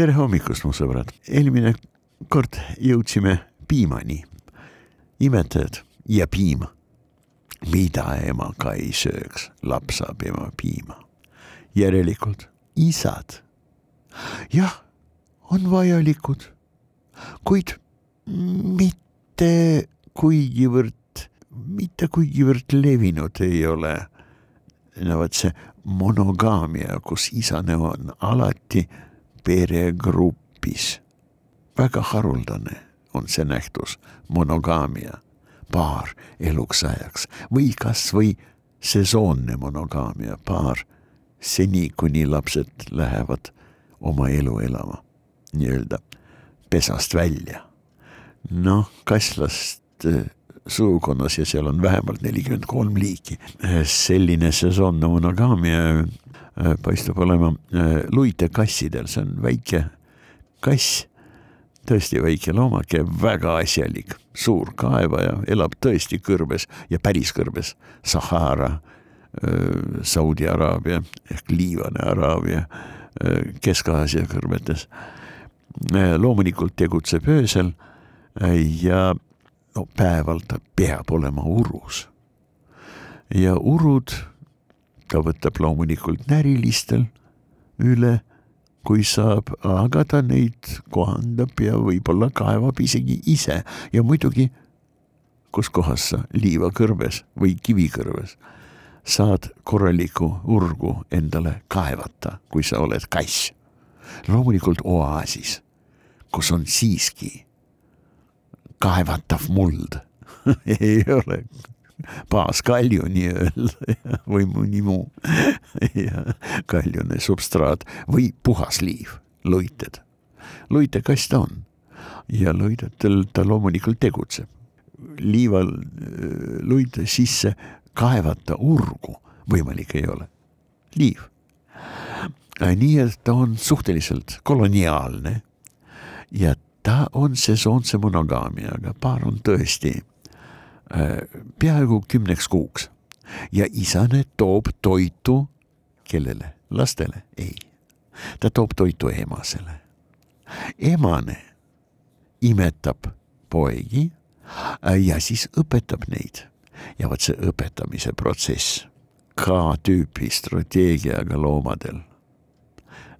tere hommikust, mu sõbrad, eelmine kord jõudsime piimani. imetajad ja piim. mida ema ka ei sööks, laps saab ema piima. järelikult isad. jah, on vajalikud, kuid mitte kuigivõrd, mitte kuigivõrd levinud ei ole. no vot see monogaamia, kus isane on alati peregrupis. väga haruldane on see nähtus, monogaamia, paar eluks ajaks või kasvõi sesoonne monogaamia, paar seni, kuni lapsed lähevad oma elu elama, nii-öelda pesast välja. noh, kasslast suukonnas ja seal on vähemalt nelikümmend kolm liiki. selline sesoonne monogaamia paistab olema äh, luitekassidel, see on väike kass, tõesti väike loomake, väga asjalik, suur kaevaja, elab tõesti kõrbes ja päris kõrbes, Sahara, äh, Saudi Araabia ehk Liivane Araabia, Kesk-Aasia kõrbetes. loomulikult tegutseb öösel ja no päeval ta peab olema urus. ja urud ta võtab loomulikult närilistel üle, kui saab, aga ta neid kohandab ja võib-olla kaevab isegi ise. Ja muidugi, kus kohas sa liivakõrves või kivikõrves saad korralikku urgu endale kaevata, kui sa oled kass. loomulikult oaasis, kus on siiski kaevatav muld. Ei ole baaskalju nii-öelda või mõni muu kaljune substraat või puhas liiv, luited. luitekast ta on ja luidetel ta loomulikult tegutseb. liival äh, luite sisse kaevata urgu võimalik ei ole, liiv. Äh, nii et ta on suhteliselt koloniaalne ja ta on sesoonse monogaamiaga, paar on tõesti peaaegu kümneks kuuks ja isane toob toitu kellele, lastele, ei. ta toob toitu emasele. emane imetab poegi äh, ja siis õpetab neid ja vot see õpetamise protsess, K-tüüpi strateegiaga loomadel,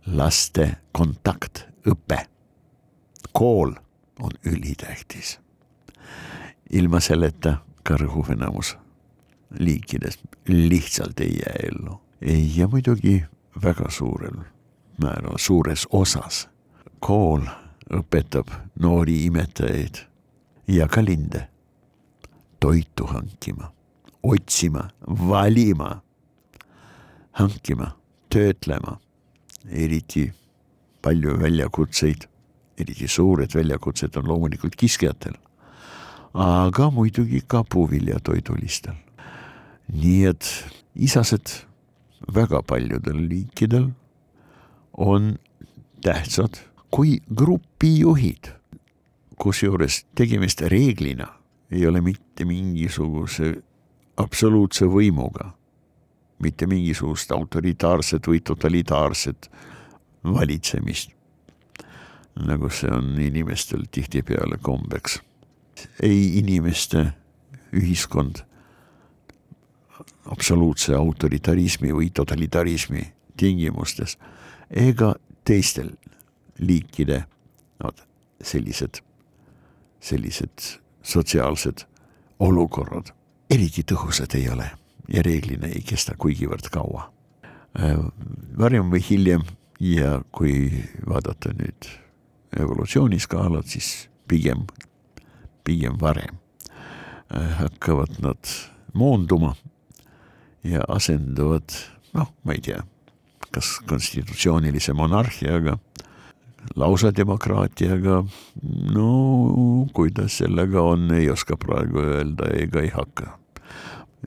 laste kontaktõpe kool on ülitähtis. Ilma selleta ka rõhuv enamus liikidest lihtsalt ei jää ellu. ja muidugi väga suurel määral, suures osas. Kool õpetab noori imetajaid ja ka linde toitu hankima, otsima, valima, hankima, töötlema, eriti palju väljakutseid eriti suured väljakutsed on loomulikult kiskjatel, aga muidugi ka puuviljatoidulistel. nii et isased väga paljudel liikidel on tähtsad kui grupijuhid, kusjuures tegemist reeglina ei ole mitte mingisuguse absoluutse võimuga, mitte mingisugust autoritaarset või totalitaarset valitsemist nagu see on inimestel tihtipeale kombeks. Ei inimeste ühiskond absoluutse autoritarismi või totalitarismi tingimustes ega teistel liikide no, sellised, sellised sotsiaalsed olukorrad eriti tõhusad ei ole ja reeglina ei kesta kuigivõrd kaua. varem või hiljem ja kui vaadata nüüd evolutsiooniskaalad, siis pigem, pigem varem äh, hakkavad nad moonduma ja asenduvad, noh, ma ei tea, kas konstitutsioonilise monarhiaga, lausa demokraatiaga, no kuidas sellega on, ei oska praegu öelda ega ei hakka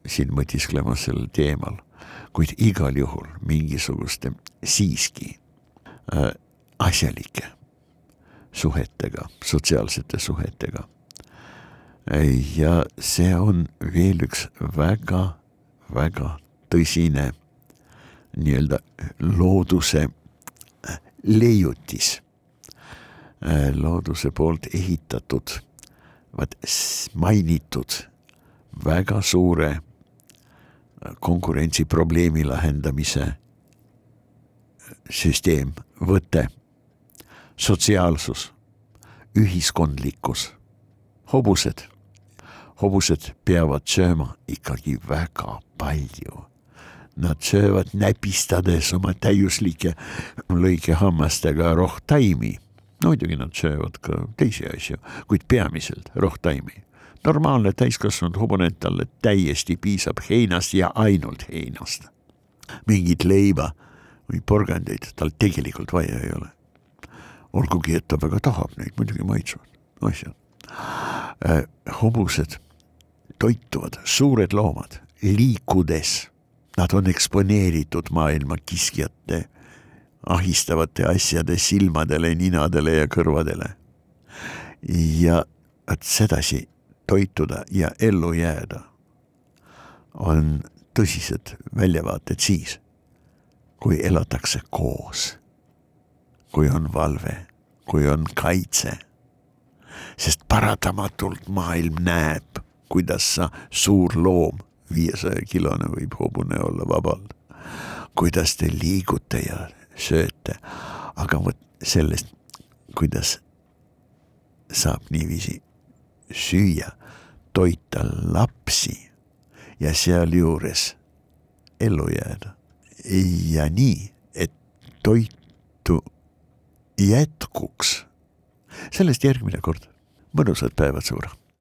siin mõtisklema sel teemal, kuid igal juhul mingisuguste siiski äh, asjalike suhetega, sotsiaalsete suhetega. Ja see on veel üks väga-väga tõsine nii-öelda looduse leiutis, looduse poolt ehitatud, vaat mainitud väga suure konkurentsiprobleemi lahendamise süsteem, võte, sotsiaalsus, ühiskondlikkus, hobused. Hobused peavad sööma ikkagi väga palju. Nad söövad näpistades oma täiuslike lõikehammastega rohtaimi. muidugi nad söövad ka teisi asju, kuid peamiselt rohtaimi normaalne täiskasvanud hobune talle täiesti piisab heinast ja ainult heinast. mingit leiba või porgandeid tal tegelikult vaja ei ole. olgugi, et ta väga tahab neid, muidugi maitsevad asjad äh,. hobused toituvad, suured loomad, liikudes, nad on eksponeeritud maailma kiskjate ahistavate asjade silmadele, ninadele ja kõrvadele. ja vot sedasi toituda ja ellu jääda, on tõsised väljavaated siis, kui elatakse koos, kui on valve, kui on kaitse. sest paratamatult maailm näeb, kuidas sa, suur loom, viiesaja kilone võib hobune olla vabalt, kuidas te liigute ja sööte, aga vot sellest, kuidas saab niiviisi süüa, toita lapsi ja sealjuures ellu jääda. ja nii, et toitu jätkuks. sellest järgmine kord. mõnusad päevad, Suur